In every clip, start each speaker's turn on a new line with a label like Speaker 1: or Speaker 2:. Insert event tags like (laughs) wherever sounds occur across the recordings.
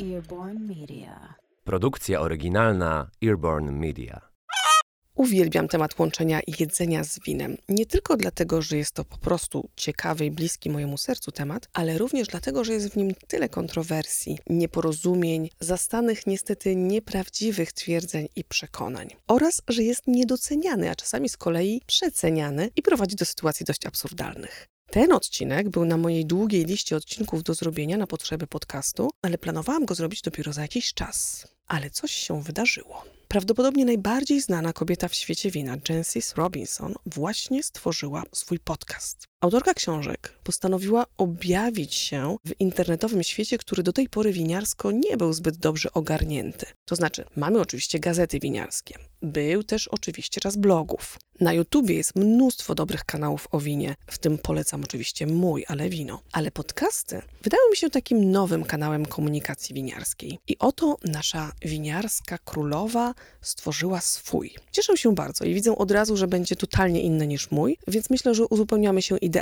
Speaker 1: Earborn Media.
Speaker 2: Produkcja oryginalna Earborn Media.
Speaker 3: Uwielbiam temat łączenia jedzenia z winem. Nie tylko dlatego, że jest to po prostu ciekawy i bliski mojemu sercu temat, ale również dlatego, że jest w nim tyle kontrowersji, nieporozumień, zastanych niestety nieprawdziwych twierdzeń i przekonań. Oraz, że jest niedoceniany, a czasami z kolei przeceniany i prowadzi do sytuacji dość absurdalnych. Ten odcinek był na mojej długiej liście odcinków do zrobienia na potrzeby podcastu, ale planowałam go zrobić dopiero za jakiś czas. Ale coś się wydarzyło. Prawdopodobnie najbardziej znana kobieta w świecie wina, Jancis Robinson, właśnie stworzyła swój podcast. Autorka książek postanowiła objawić się w internetowym świecie, który do tej pory winiarsko nie był zbyt dobrze ogarnięty. To znaczy, mamy oczywiście gazety winiarskie. Był też oczywiście czas blogów. Na YouTubie jest mnóstwo dobrych kanałów o winie, w tym polecam oczywiście mój, ale wino. Ale podcasty wydały mi się takim nowym kanałem komunikacji winiarskiej. I oto nasza winiarska królowa stworzyła swój. Cieszę się bardzo i widzę od razu, że będzie totalnie inny niż mój, więc myślę, że uzupełniamy się idealnie.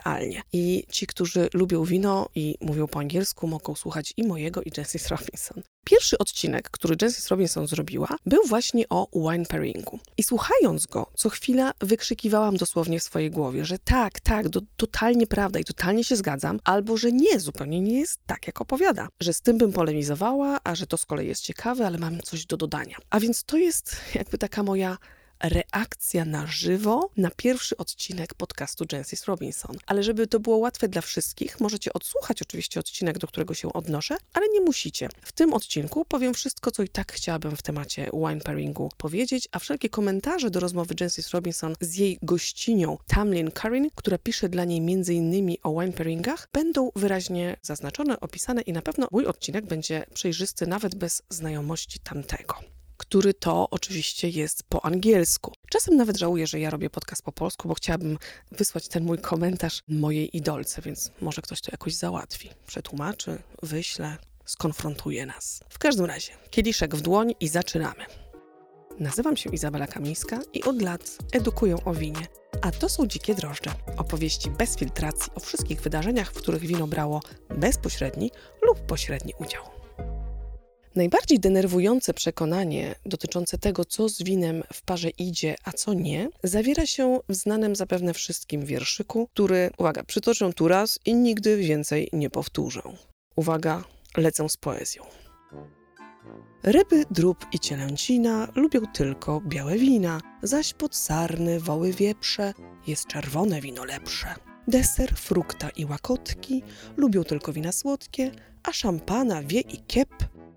Speaker 3: I ci, którzy lubią wino i mówią po angielsku, mogą słuchać i mojego, i Jessie Robinson. Pierwszy odcinek, który Jessie Robinson zrobiła, był właśnie o wine pairingu. I słuchając go, co chwila wykrzykiwałam dosłownie w swojej głowie, że tak, tak, to totalnie prawda i totalnie się zgadzam, albo że nie, zupełnie nie jest tak, jak opowiada. Że z tym bym polemizowała, a że to z kolei jest ciekawe, ale mam coś do dodania. A więc to jest jakby taka moja reakcja na żywo na pierwszy odcinek podcastu Jancis Robinson. Ale żeby to było łatwe dla wszystkich, możecie odsłuchać oczywiście odcinek, do którego się odnoszę, ale nie musicie. W tym odcinku powiem wszystko, co i tak chciałabym w temacie wine pairingu powiedzieć, a wszelkie komentarze do rozmowy Jancis Robinson z jej gościnią Tamlin Karin, która pisze dla niej m.in. o wine pairingach, będą wyraźnie zaznaczone, opisane i na pewno mój odcinek będzie przejrzysty nawet bez znajomości tamtego który to oczywiście jest po angielsku. Czasem nawet żałuję, że ja robię podcast po polsku, bo chciałabym wysłać ten mój komentarz mojej idolce, więc może ktoś to jakoś załatwi. Przetłumaczy, wyśle, skonfrontuje nas. W każdym razie, kieliszek w dłoń i zaczynamy. Nazywam się Izabela Kamińska i od lat edukuję o winie. A to są Dzikie Drożdże. Opowieści bez filtracji o wszystkich wydarzeniach, w których wino brało bezpośredni lub pośredni udział. Najbardziej denerwujące przekonanie dotyczące tego, co z winem w parze idzie, a co nie, zawiera się w znanym zapewne wszystkim wierszyku, który, uwaga, przytoczę tu raz i nigdy więcej nie powtórzę. Uwaga, lecę z poezją. Ryby, drób i cielęcina lubią tylko białe wina, zaś pod sarny, woły wieprze jest czerwone wino lepsze. Deser, frukta i łakotki lubią tylko wina słodkie, a szampana wie i kiep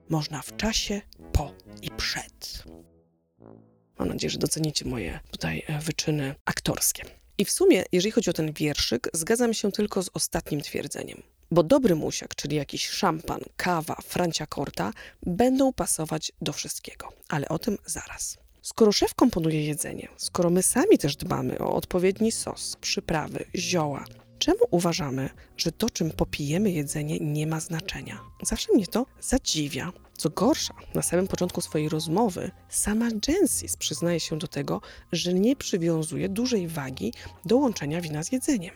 Speaker 3: można w czasie, po i przed. Mam nadzieję, że docenicie moje tutaj e, wyczyny aktorskie. I w sumie, jeżeli chodzi o ten wierszyk, zgadzam się tylko z ostatnim twierdzeniem. Bo dobry musiak, czyli jakiś szampan, kawa, francia korta, będą pasować do wszystkiego. Ale o tym zaraz. Skoro szef komponuje jedzenie, skoro my sami też dbamy o odpowiedni sos, przyprawy, zioła, Czemu uważamy, że to, czym popijemy jedzenie, nie ma znaczenia? Zawsze mnie to zadziwia. Co gorsza, na samym początku swojej rozmowy sama Jensis przyznaje się do tego, że nie przywiązuje dużej wagi do łączenia wina z jedzeniem.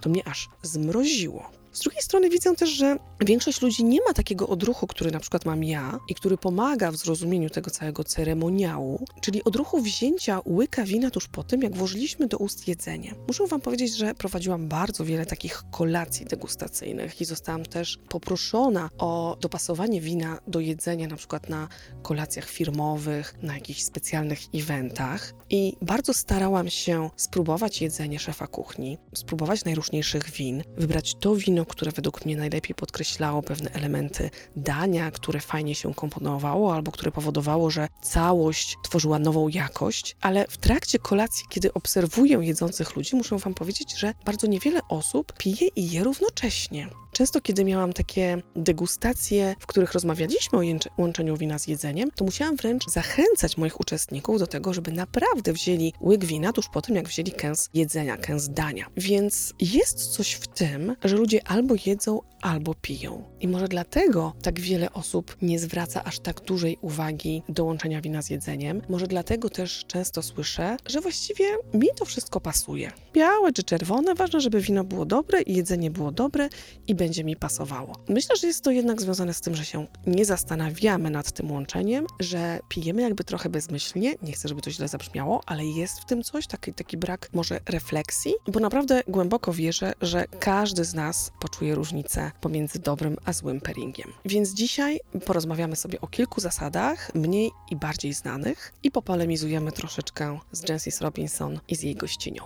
Speaker 3: To mnie aż zmroziło. Z drugiej strony widzę też, że większość ludzi nie ma takiego odruchu, który na przykład mam ja i który pomaga w zrozumieniu tego całego ceremoniału, czyli odruchu wzięcia łyka wina tuż po tym, jak włożyliśmy do ust jedzenie. Muszę wam powiedzieć, że prowadziłam bardzo wiele takich kolacji degustacyjnych i zostałam też poproszona o dopasowanie wina do jedzenia, na przykład na kolacjach firmowych, na jakichś specjalnych eventach i bardzo starałam się spróbować jedzenie szefa kuchni, spróbować najróżniejszych win, wybrać to wino, które według mnie najlepiej podkreślało pewne elementy dania, które fajnie się komponowało, albo które powodowało, że całość tworzyła nową jakość. Ale w trakcie kolacji, kiedy obserwuję jedzących ludzi, muszę Wam powiedzieć, że bardzo niewiele osób pije i je równocześnie. Często, kiedy miałam takie degustacje, w których rozmawialiśmy o łączeniu wina z jedzeniem, to musiałam wręcz zachęcać moich uczestników do tego, żeby naprawdę wzięli łyk wina tuż po tym, jak wzięli kęs jedzenia, kęs dania. Więc jest coś w tym, że ludzie albo jedzą, albo piją. I może dlatego tak wiele osób nie zwraca aż tak dużej uwagi do łączenia wina z jedzeniem. Może dlatego też często słyszę, że właściwie mi to wszystko pasuje. Białe czy czerwone, ważne, żeby wino było dobre i jedzenie było dobre i będzie mi pasowało. Myślę, że jest to jednak związane z tym, że się nie zastanawiamy nad tym łączeniem, że pijemy jakby trochę bezmyślnie. Nie chcę, żeby to źle zabrzmiało, ale jest w tym coś, taki, taki brak może refleksji, bo naprawdę głęboko wierzę, że każdy z nas poczuje różnicę pomiędzy dobrym a złym pairingiem. Więc dzisiaj porozmawiamy sobie o kilku zasadach, mniej i bardziej znanych, i popolemizujemy troszeczkę z Jensis Robinson i z jej gościnią.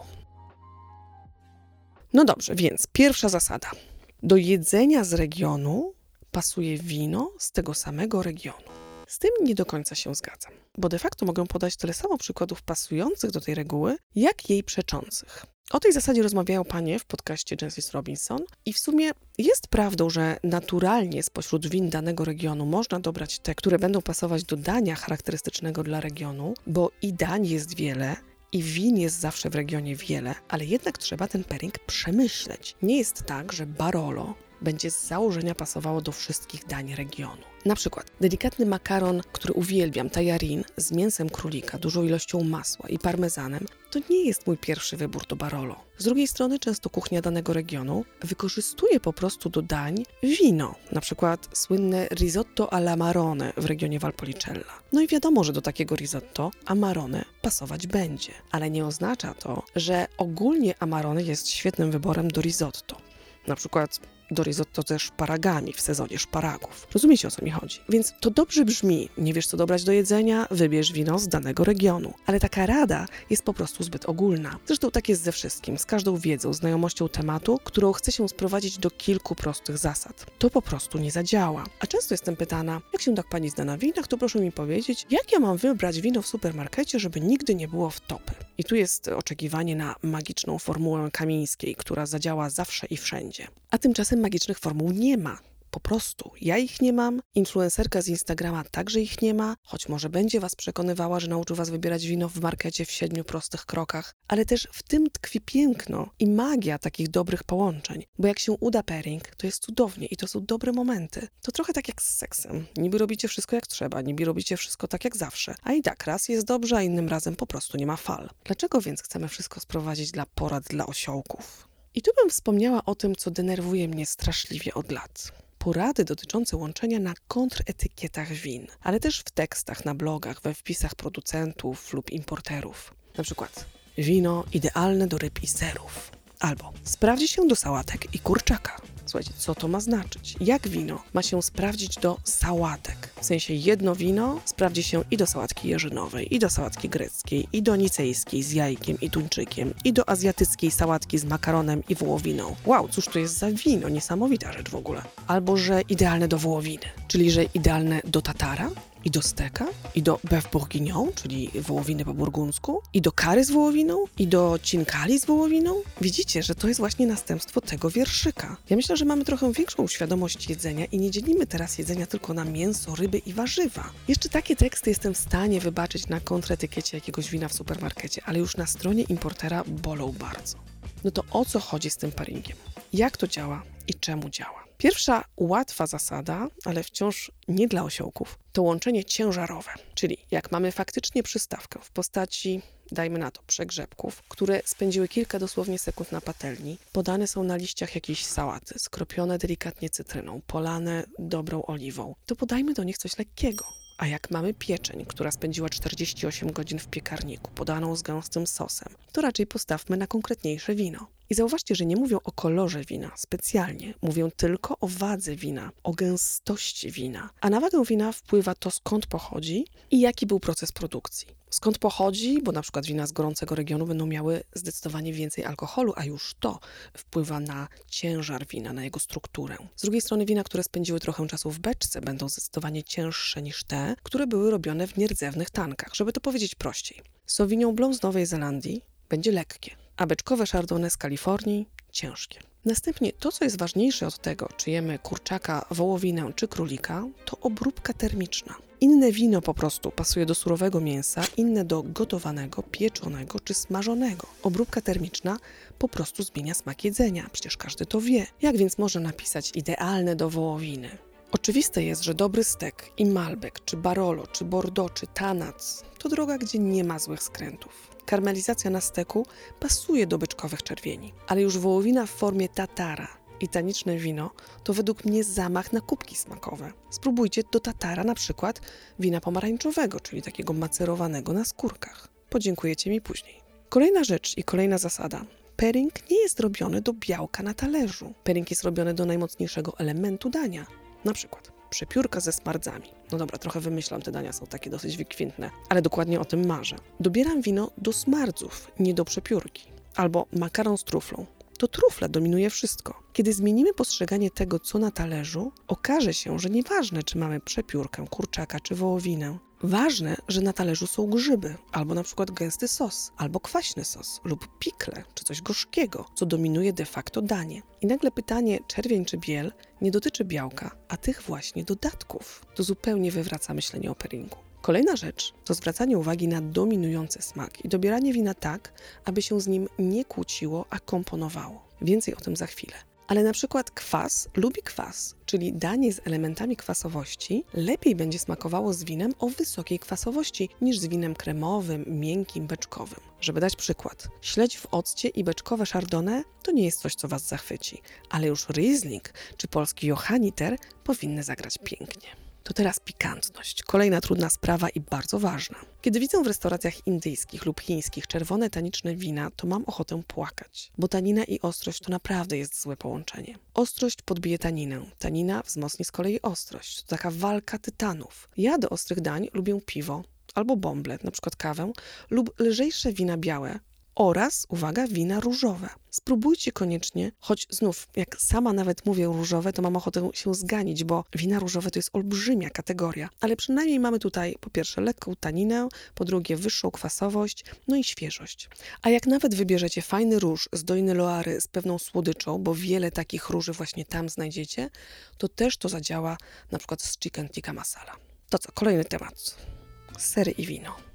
Speaker 3: No dobrze, więc pierwsza zasada. Do jedzenia z regionu pasuje wino z tego samego regionu. Z tym nie do końca się zgadzam, bo de facto mogę podać tyle samo przykładów pasujących do tej reguły, jak jej przeczących. O tej zasadzie rozmawiają panie w podcaście Jensis Robinson i w sumie jest prawdą, że naturalnie spośród win danego regionu można dobrać te, które będą pasować do dania charakterystycznego dla regionu, bo i dań jest wiele, i win jest zawsze w regionie wiele, ale jednak trzeba ten pairing przemyśleć. Nie jest tak, że Barolo będzie z założenia pasowało do wszystkich dań regionu. Na przykład delikatny makaron, który uwielbiam, tajarin, z mięsem królika, dużą ilością masła i parmezanem, to nie jest mój pierwszy wybór do Barolo. Z drugiej strony często kuchnia danego regionu wykorzystuje po prostu do dań wino, na przykład słynne risotto alla marone w regionie Valpolicella. No i wiadomo, że do takiego risotto amarone pasować będzie, ale nie oznacza to, że ogólnie amarone jest świetnym wyborem do risotto. Na przykład do risotto ze szparagami w sezonie szparagów. Rozumiecie o co mi chodzi? Więc to dobrze brzmi. Nie wiesz co dobrać do jedzenia? Wybierz wino z danego regionu. Ale taka rada jest po prostu zbyt ogólna. Zresztą tak jest ze wszystkim, z każdą wiedzą, znajomością tematu, którą chce się sprowadzić do kilku prostych zasad. To po prostu nie zadziała. A często jestem pytana, jak się tak pani zna na winach, to proszę mi powiedzieć, jak ja mam wybrać wino w supermarkecie, żeby nigdy nie było w topy. I tu jest oczekiwanie na magiczną formułę Kamińskiej, która zadziała zawsze i wszędzie. A tymczasem magicznych formuł nie ma. Po prostu. Ja ich nie mam, influencerka z Instagrama także ich nie ma, choć może będzie was przekonywała, że nauczy was wybierać wino w markecie w siedmiu prostych krokach, ale też w tym tkwi piękno i magia takich dobrych połączeń. Bo jak się uda pairing, to jest cudownie i to są dobre momenty. To trochę tak jak z seksem. Niby robicie wszystko jak trzeba, niby robicie wszystko tak jak zawsze. A i tak raz jest dobrze, a innym razem po prostu nie ma fal. Dlaczego więc chcemy wszystko sprowadzić dla porad dla osiołków? I tu bym wspomniała o tym, co denerwuje mnie straszliwie od lat. Porady dotyczące łączenia na kontretykietach win, ale też w tekstach, na blogach, we wpisach producentów lub importerów. Na przykład wino idealne do ryb i serów. Albo sprawdzi się do sałatek i kurczaka. Słuchajcie, co to ma znaczyć? Jak wino ma się sprawdzić do sałatek? W sensie jedno wino sprawdzi się i do sałatki jeżynowej, i do sałatki greckiej, i do nicejskiej z jajkiem i tuńczykiem, i do azjatyckiej sałatki z makaronem i wołowiną. Wow, cóż to jest za wino? Niesamowita rzecz w ogóle. Albo, że idealne do wołowiny, czyli że idealne do tatara, i do steka, i do beef bourguignon, czyli wołowiny po burgundzku, i do kary z wołowiną, i do cinkali z wołowiną. Widzicie, że to jest właśnie następstwo tego wierszyka. Ja myślę, że mamy trochę większą świadomość jedzenia i nie dzielimy teraz jedzenia tylko na mięso, ryby i warzywa. Jeszcze takie teksty jestem w stanie wybaczyć na kontretykiecie jakiegoś wina w supermarkecie, ale już na stronie importera bolą bardzo. No to o co chodzi z tym paringiem? Jak to działa i czemu działa? Pierwsza łatwa zasada, ale wciąż nie dla osiołków, to łączenie ciężarowe, czyli jak mamy faktycznie przystawkę w postaci dajmy na to, przegrzebków, które spędziły kilka dosłownie sekund na patelni, podane są na liściach jakiejś sałaty, skropione delikatnie cytryną, polane dobrą oliwą, to podajmy do nich coś lekkiego. A jak mamy pieczeń, która spędziła 48 godzin w piekarniku, podaną z gęstym sosem, to raczej postawmy na konkretniejsze wino. I zauważcie, że nie mówią o kolorze wina specjalnie, mówią tylko o wadze wina, o gęstości wina. A na wagę wina wpływa to, skąd pochodzi i jaki był proces produkcji. Skąd pochodzi, bo na przykład wina z gorącego regionu będą miały zdecydowanie więcej alkoholu, a już to wpływa na ciężar wina, na jego strukturę. Z drugiej strony wina, które spędziły trochę czasu w beczce, będą zdecydowanie cięższe niż te, które były robione w nierdzewnych tankach. Żeby to powiedzieć prościej. Sauvignon Blanc z Nowej Zelandii będzie lekkie, a beczkowe Chardonnay z Kalifornii ciężkie. Następnie to, co jest ważniejsze od tego, czy jemy kurczaka, wołowinę czy królika, to obróbka termiczna. Inne wino po prostu pasuje do surowego mięsa, inne do gotowanego, pieczonego czy smażonego. Obróbka termiczna po prostu zmienia smak jedzenia, przecież każdy to wie. Jak więc może napisać idealne do wołowiny? Oczywiste jest, że dobry stek i malbec, czy barolo, czy bordeaux, czy tanac to droga, gdzie nie ma złych skrętów. Karmelizacja na steku pasuje do byczkowych czerwieni, ale już wołowina w formie tatara i taniczne wino to według mnie zamach na kubki smakowe. Spróbujcie do tatara na przykład wina pomarańczowego, czyli takiego macerowanego na skórkach. Podziękujecie mi później. Kolejna rzecz i kolejna zasada. Pairing nie jest robiony do białka na talerzu. Pairing jest robiony do najmocniejszego elementu dania. Na przykład przepiórka ze smardzami. No dobra, trochę wymyślam, te dania są takie dosyć wykwintne, ale dokładnie o tym marzę. Dobieram wino do smardzów, nie do przepiórki. Albo makaron z truflą. To trufla dominuje wszystko. Kiedy zmienimy postrzeganie tego, co na talerzu, okaże się, że nieważne, czy mamy przepiórkę, kurczaka czy wołowinę, Ważne, że na talerzu są grzyby, albo na przykład gęsty sos, albo kwaśny sos, lub pikle, czy coś gorzkiego, co dominuje de facto danie. I nagle pytanie czerwień czy biel nie dotyczy białka, a tych właśnie dodatków. To zupełnie wywraca myślenie o pairingu. Kolejna rzecz to zwracanie uwagi na dominujący smak i dobieranie wina tak, aby się z nim nie kłóciło, a komponowało. Więcej o tym za chwilę. Ale na przykład kwas lubi kwas, czyli danie z elementami kwasowości lepiej będzie smakowało z winem o wysokiej kwasowości niż z winem kremowym, miękkim, beczkowym. Żeby dać przykład, śledź w occie i beczkowe chardonnay to nie jest coś, co Was zachwyci, ale już Riesling czy polski Johanniter powinny zagrać pięknie. To teraz pikantność. Kolejna trudna sprawa i bardzo ważna. Kiedy widzę w restauracjach indyjskich lub chińskich czerwone taniczne wina, to mam ochotę płakać. Bo tanina i ostrość to naprawdę jest złe połączenie. Ostrość podbije taninę, tanina wzmocni z kolei ostrość. To taka walka tytanów. Ja do ostrych dań lubię piwo, albo bąble, na przykład kawę, lub lżejsze wina białe, oraz, uwaga, wina różowe. Spróbujcie koniecznie, choć znów, jak sama nawet mówię różowe, to mam ochotę się zganić, bo wina różowe to jest olbrzymia kategoria, ale przynajmniej mamy tutaj po pierwsze lekką taninę, po drugie wyższą kwasowość, no i świeżość. A jak nawet wybierzecie fajny róż z dojny Loary z pewną słodyczą, bo wiele takich róży właśnie tam znajdziecie, to też to zadziała na przykład z chicken tikka masala. To co, kolejny temat. Sery i wino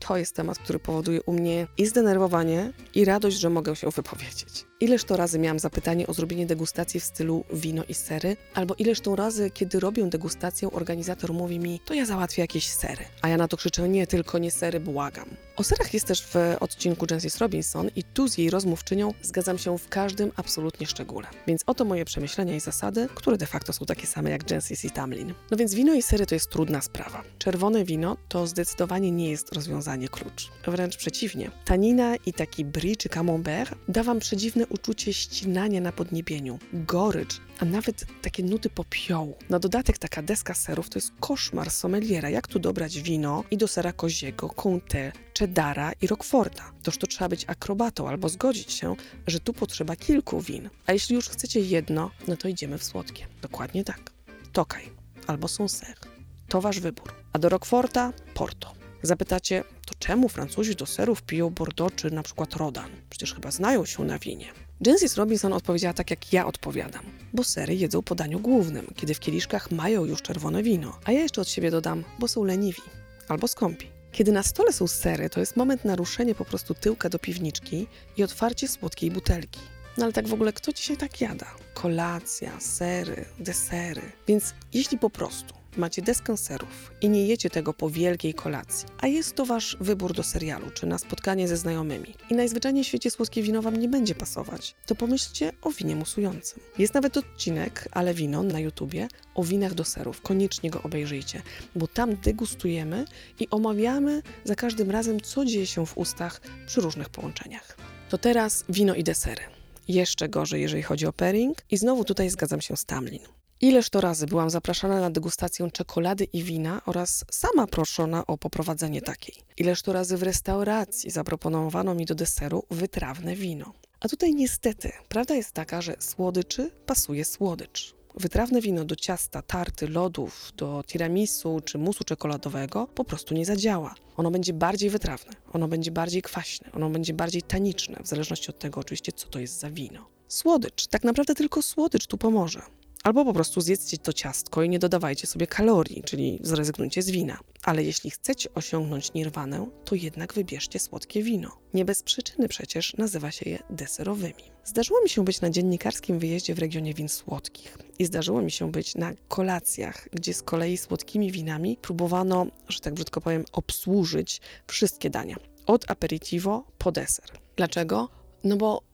Speaker 3: to jest temat, który powoduje u mnie i zdenerwowanie, i radość, że mogę się wypowiedzieć. Ileż to razy miałam zapytanie o zrobienie degustacji w stylu wino i sery, albo ileż to razy, kiedy robię degustację, organizator mówi mi, to ja załatwię jakieś sery. A ja na to krzyczę, nie, tylko nie sery, błagam. O serach jest też w odcinku Jensis Robinson i tu z jej rozmówczynią zgadzam się w każdym absolutnie szczególe. Więc oto moje przemyślenia i zasady, które de facto są takie same jak Jensis i Tamlin. No więc wino i sery to jest trudna sprawa. Czerwone wino to zdecydowanie nie jest rozwiązanie klucz. Wręcz przeciwnie. Tanina i taki brie czy camembert da wam przedziwne uczucie ścinania na podniebieniu, gorycz, a nawet takie nuty popiołu. Na dodatek taka deska serów to jest koszmar sommeliera, jak tu dobrać wino i do sera koziego, comté, cheddara i roqueforta. Toż to trzeba być akrobatą albo zgodzić się, że tu potrzeba kilku win. A jeśli już chcecie jedno, no to idziemy w słodkie. Dokładnie tak. Tokaj albo Sancerre. To wasz wybór. A do roqueforta Porto. Zapytacie, to czemu Francuzi do serów piją Bordeaux czy na przykład Rodan? Przecież chyba znają się na winie. Jensis Robinson odpowiedziała tak, jak ja odpowiadam. Bo sery jedzą po daniu głównym, kiedy w kieliszkach mają już czerwone wino. A ja jeszcze od siebie dodam, bo są leniwi albo skąpi. Kiedy na stole są sery, to jest moment naruszenia po prostu tyłka do piwniczki i otwarcie słodkiej butelki. No ale tak w ogóle, kto dzisiaj tak jada? Kolacja, sery, desery. Więc jeśli po prostu macie deskę serów i nie jecie tego po wielkiej kolacji, a jest to wasz wybór do serialu czy na spotkanie ze znajomymi i najzwyczajniej w świecie słodkie wino wam nie będzie pasować, to pomyślcie o winie musującym. Jest nawet odcinek, ale wino na YouTubie, o winach do serów. Koniecznie go obejrzyjcie, bo tam degustujemy i omawiamy za każdym razem, co dzieje się w ustach przy różnych połączeniach. To teraz wino i desery. Jeszcze gorzej, jeżeli chodzi o pairing i znowu tutaj zgadzam się z Tamlin. Ileż to razy byłam zapraszana na degustację czekolady i wina oraz sama proszona o poprowadzenie takiej. Ileż to razy w restauracji zaproponowano mi do deseru wytrawne wino. A tutaj niestety, prawda jest taka, że słodyczy pasuje słodycz. Wytrawne wino do ciasta, tarty, lodów, do tiramisu czy musu czekoladowego po prostu nie zadziała. Ono będzie bardziej wytrawne, ono będzie bardziej kwaśne, ono będzie bardziej taniczne, w zależności od tego oczywiście, co to jest za wino. Słodycz, tak naprawdę tylko słodycz tu pomoże. Albo po prostu zjedzcie to ciastko i nie dodawajcie sobie kalorii, czyli zrezygnujcie z wina. Ale jeśli chcecie osiągnąć nirwanę, to jednak wybierzcie słodkie wino. Nie bez przyczyny przecież nazywa się je deserowymi. Zdarzyło mi się być na dziennikarskim wyjeździe w regionie win słodkich i zdarzyło mi się być na kolacjach, gdzie z kolei słodkimi winami próbowano, że tak brzydko powiem, obsłużyć wszystkie dania. Od aperitivo po deser. Dlaczego? No bo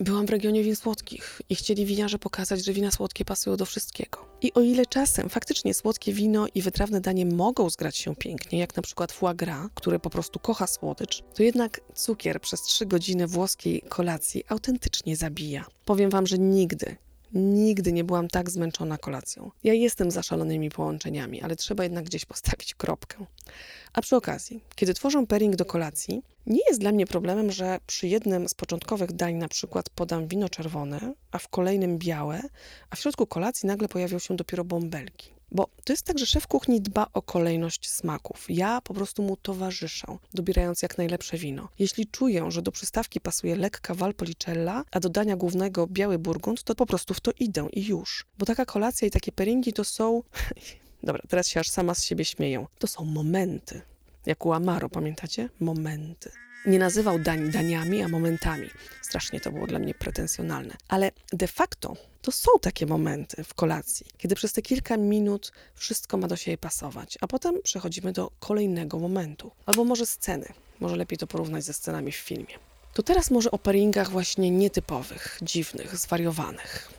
Speaker 3: Byłam w regionie win słodkich i chcieli winiarze pokazać, że wina słodkie pasują do wszystkiego. I o ile czasem faktycznie słodkie wino i wytrawne danie mogą zgrać się pięknie, jak na przykład foie gras, które po prostu kocha słodycz, to jednak cukier przez trzy godziny włoskiej kolacji autentycznie zabija. Powiem wam, że nigdy, Nigdy nie byłam tak zmęczona kolacją. Ja jestem za szalonymi połączeniami, ale trzeba jednak gdzieś postawić kropkę. A przy okazji, kiedy tworzę pairing do kolacji, nie jest dla mnie problemem, że przy jednym z początkowych dań na przykład podam wino czerwone, a w kolejnym białe, a w środku kolacji nagle pojawią się dopiero bąbelki. Bo to jest tak, że szef kuchni dba o kolejność smaków. Ja po prostu mu towarzyszę, dobierając jak najlepsze wino. Jeśli czuję, że do przystawki pasuje lekka Valpolicella, a do dania głównego biały burgund, to po prostu w to idę i już. Bo taka kolacja i takie peringi to są... (laughs) Dobra, teraz się aż sama z siebie śmieję. To są momenty. Jak u Amaro, pamiętacie? Momenty. Nie nazywał dań daniami, a momentami. Strasznie to było dla mnie pretensjonalne. Ale de facto to są takie momenty w kolacji, kiedy przez te kilka minut wszystko ma do siebie pasować, a potem przechodzimy do kolejnego momentu. Albo może sceny. Może lepiej to porównać ze scenami w filmie. To teraz może o pairingach właśnie nietypowych, dziwnych, zwariowanych.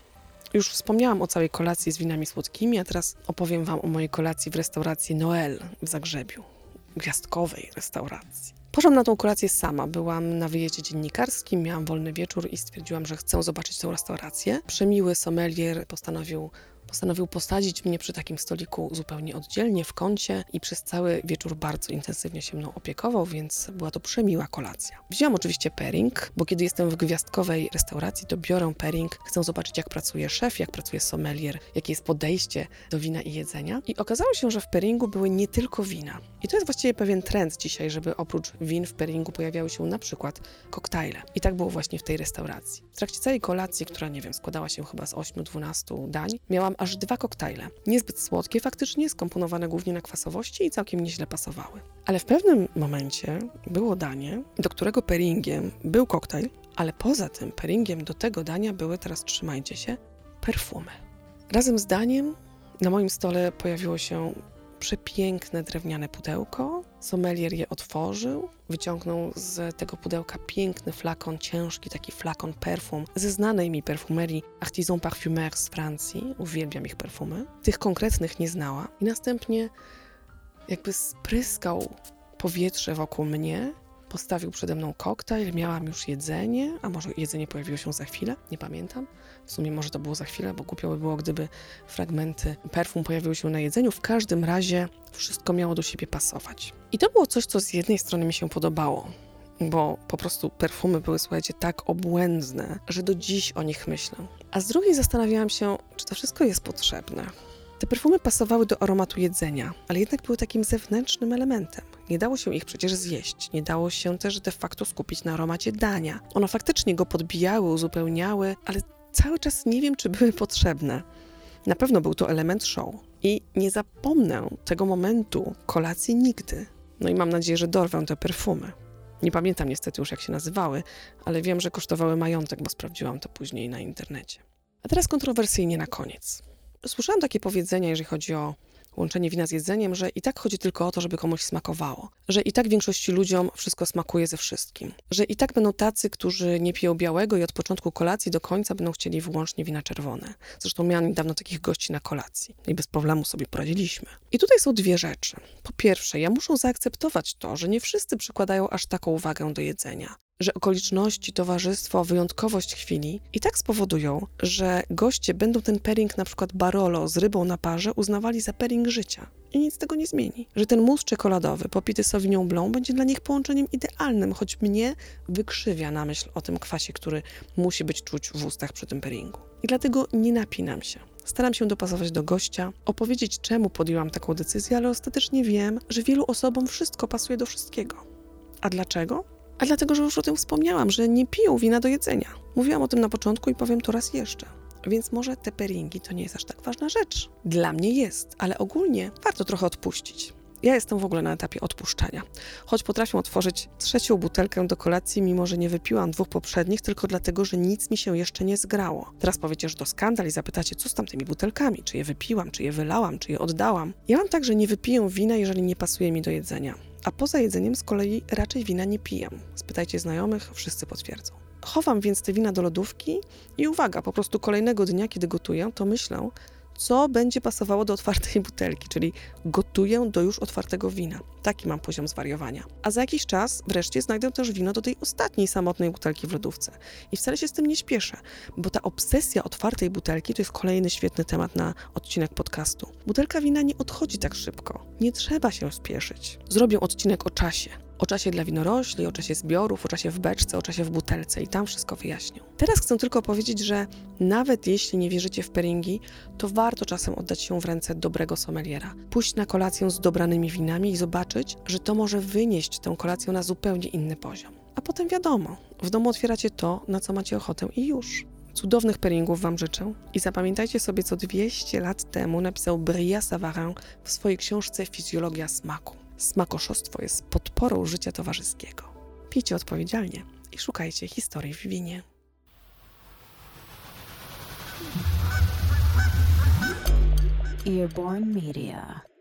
Speaker 3: Już wspomniałam o całej kolacji z winami słodkimi, a teraz opowiem Wam o mojej kolacji w restauracji Noel w Zagrzebiu, gwiazdkowej restauracji. Poszłam na tą kolację sama. Byłam na wyjeździe dziennikarskim, miałam wolny wieczór i stwierdziłam, że chcę zobaczyć tę restaurację. Przemiły sommelier postanowił postanowił posadzić mnie przy takim stoliku zupełnie oddzielnie w kącie i przez cały wieczór bardzo intensywnie się mną opiekował, więc była to przemiła kolacja. Wziąłam oczywiście pairing, bo kiedy jestem w gwiazdkowej restauracji, to biorę pairing, chcę zobaczyć jak pracuje szef, jak pracuje sommelier, jakie jest podejście do wina i jedzenia. I okazało się, że w pairingu były nie tylko wina. I to jest właściwie pewien trend dzisiaj, żeby oprócz win w pairingu pojawiały się na przykład koktajle. I tak było właśnie w tej restauracji. W trakcie całej kolacji, która nie wiem, składała się chyba z 8-12 dań, miałam aż dwa koktajle. Niezbyt słodkie faktycznie, skomponowane głównie na kwasowości i całkiem nieźle pasowały. Ale w pewnym momencie było danie, do którego pairingiem był koktajl, ale poza tym pairingiem do tego dania były, teraz trzymajcie się, perfumy. Razem z daniem na moim stole pojawiło się przepiękne drewniane pudełko. Sommelier je otworzył, wyciągnął z tego pudełka piękny flakon, ciężki taki flakon perfum ze znanej mi perfumerii Artisan Parfumeur z Francji. Uwielbiam ich perfumy. Tych konkretnych nie znała. I następnie jakby spryskał powietrze wokół mnie postawił przede mną koktajl, miałam już jedzenie, a może jedzenie pojawiło się za chwilę, nie pamiętam. W sumie może to było za chwilę, bo głupio by było, gdyby fragmenty perfum pojawiły się na jedzeniu. W każdym razie wszystko miało do siebie pasować. I to było coś, co z jednej strony mi się podobało, bo po prostu perfumy były, słuchajcie, tak obłędne, że do dziś o nich myślę. A z drugiej zastanawiałam się, czy to wszystko jest potrzebne. Te perfumy pasowały do aromatu jedzenia, ale jednak były takim zewnętrznym elementem. Nie dało się ich przecież zjeść, nie dało się też de facto skupić na aromacie dania. One faktycznie go podbijały, uzupełniały, ale cały czas nie wiem, czy były potrzebne. Na pewno był to element show. I nie zapomnę tego momentu kolacji nigdy. No i mam nadzieję, że dorwę te perfumy. Nie pamiętam niestety już, jak się nazywały, ale wiem, że kosztowały majątek, bo sprawdziłam to później na internecie. A teraz kontrowersyjnie na koniec. Słyszałam takie powiedzenia, jeżeli chodzi o łączenie wina z jedzeniem, że i tak chodzi tylko o to, żeby komuś smakowało. Że i tak większości ludziom wszystko smakuje ze wszystkim. Że i tak będą tacy, którzy nie piją białego i od początku kolacji do końca będą chcieli wyłącznie wina czerwone. Zresztą miałam niedawno takich gości na kolacji i bez problemu sobie poradziliśmy. I tutaj są dwie rzeczy. Po pierwsze, ja muszę zaakceptować to, że nie wszyscy przykładają aż taką uwagę do jedzenia że okoliczności, towarzystwo, wyjątkowość chwili i tak spowodują, że goście będą ten pairing na przykład Barolo z rybą na parze uznawali za pairing życia. I nic tego nie zmieni. Że ten mus czekoladowy popity Sauvignon Blanc będzie dla nich połączeniem idealnym, choć mnie wykrzywia na myśl o tym kwasie, który musi być czuć w ustach przy tym pairingu. I dlatego nie napinam się. Staram się dopasować do gościa, opowiedzieć czemu podjęłam taką decyzję, ale ostatecznie wiem, że wielu osobom wszystko pasuje do wszystkiego. A dlaczego? A dlatego, że już o tym wspomniałam, że nie piją wina do jedzenia. Mówiłam o tym na początku i powiem to raz jeszcze. Więc może te pairingi to nie jest aż tak ważna rzecz. Dla mnie jest, ale ogólnie warto trochę odpuścić. Ja jestem w ogóle na etapie odpuszczania. Choć potrafię otworzyć trzecią butelkę do kolacji, mimo że nie wypiłam dwóch poprzednich, tylko dlatego, że nic mi się jeszcze nie zgrało. Teraz powiecie, że to skandal i zapytacie, co z tamtymi butelkami? Czy je wypiłam, czy je wylałam, czy je oddałam? Ja mam tak, że nie wypiję wina, jeżeli nie pasuje mi do jedzenia. A poza jedzeniem z kolei raczej wina nie pijam. Spytajcie znajomych, wszyscy potwierdzą. Chowam więc te wina do lodówki i uwaga, po prostu kolejnego dnia, kiedy gotuję, to myślę, co będzie pasowało do otwartej butelki, czyli gotuję do już otwartego wina. Taki mam poziom zwariowania. A za jakiś czas wreszcie znajdę też wino do tej ostatniej samotnej butelki w lodówce. I wcale się z tym nie śpieszę, bo ta obsesja otwartej butelki to jest kolejny świetny temat na odcinek podcastu. Butelka wina nie odchodzi tak szybko. Nie trzeba się spieszyć. Zrobię odcinek o czasie o czasie dla winorośli, o czasie zbiorów, o czasie w beczce, o czasie w butelce i tam wszystko wyjaśnię. Teraz chcę tylko powiedzieć, że nawet jeśli nie wierzycie w pairingi, to warto czasem oddać się w ręce dobrego sommeliera. Pójść na kolację z dobranymi winami i zobaczyć, że to może wynieść tę kolację na zupełnie inny poziom. A potem wiadomo, w domu otwieracie to, na co macie ochotę i już. Cudownych pairingów Wam życzę i zapamiętajcie sobie, co 200 lat temu napisał Bria Savarin w swojej książce Fizjologia smaku. Smakoszostwo jest podporą życia towarzyskiego. Pijcie odpowiedzialnie i szukajcie historii w winie.
Speaker 1: Earborn Media.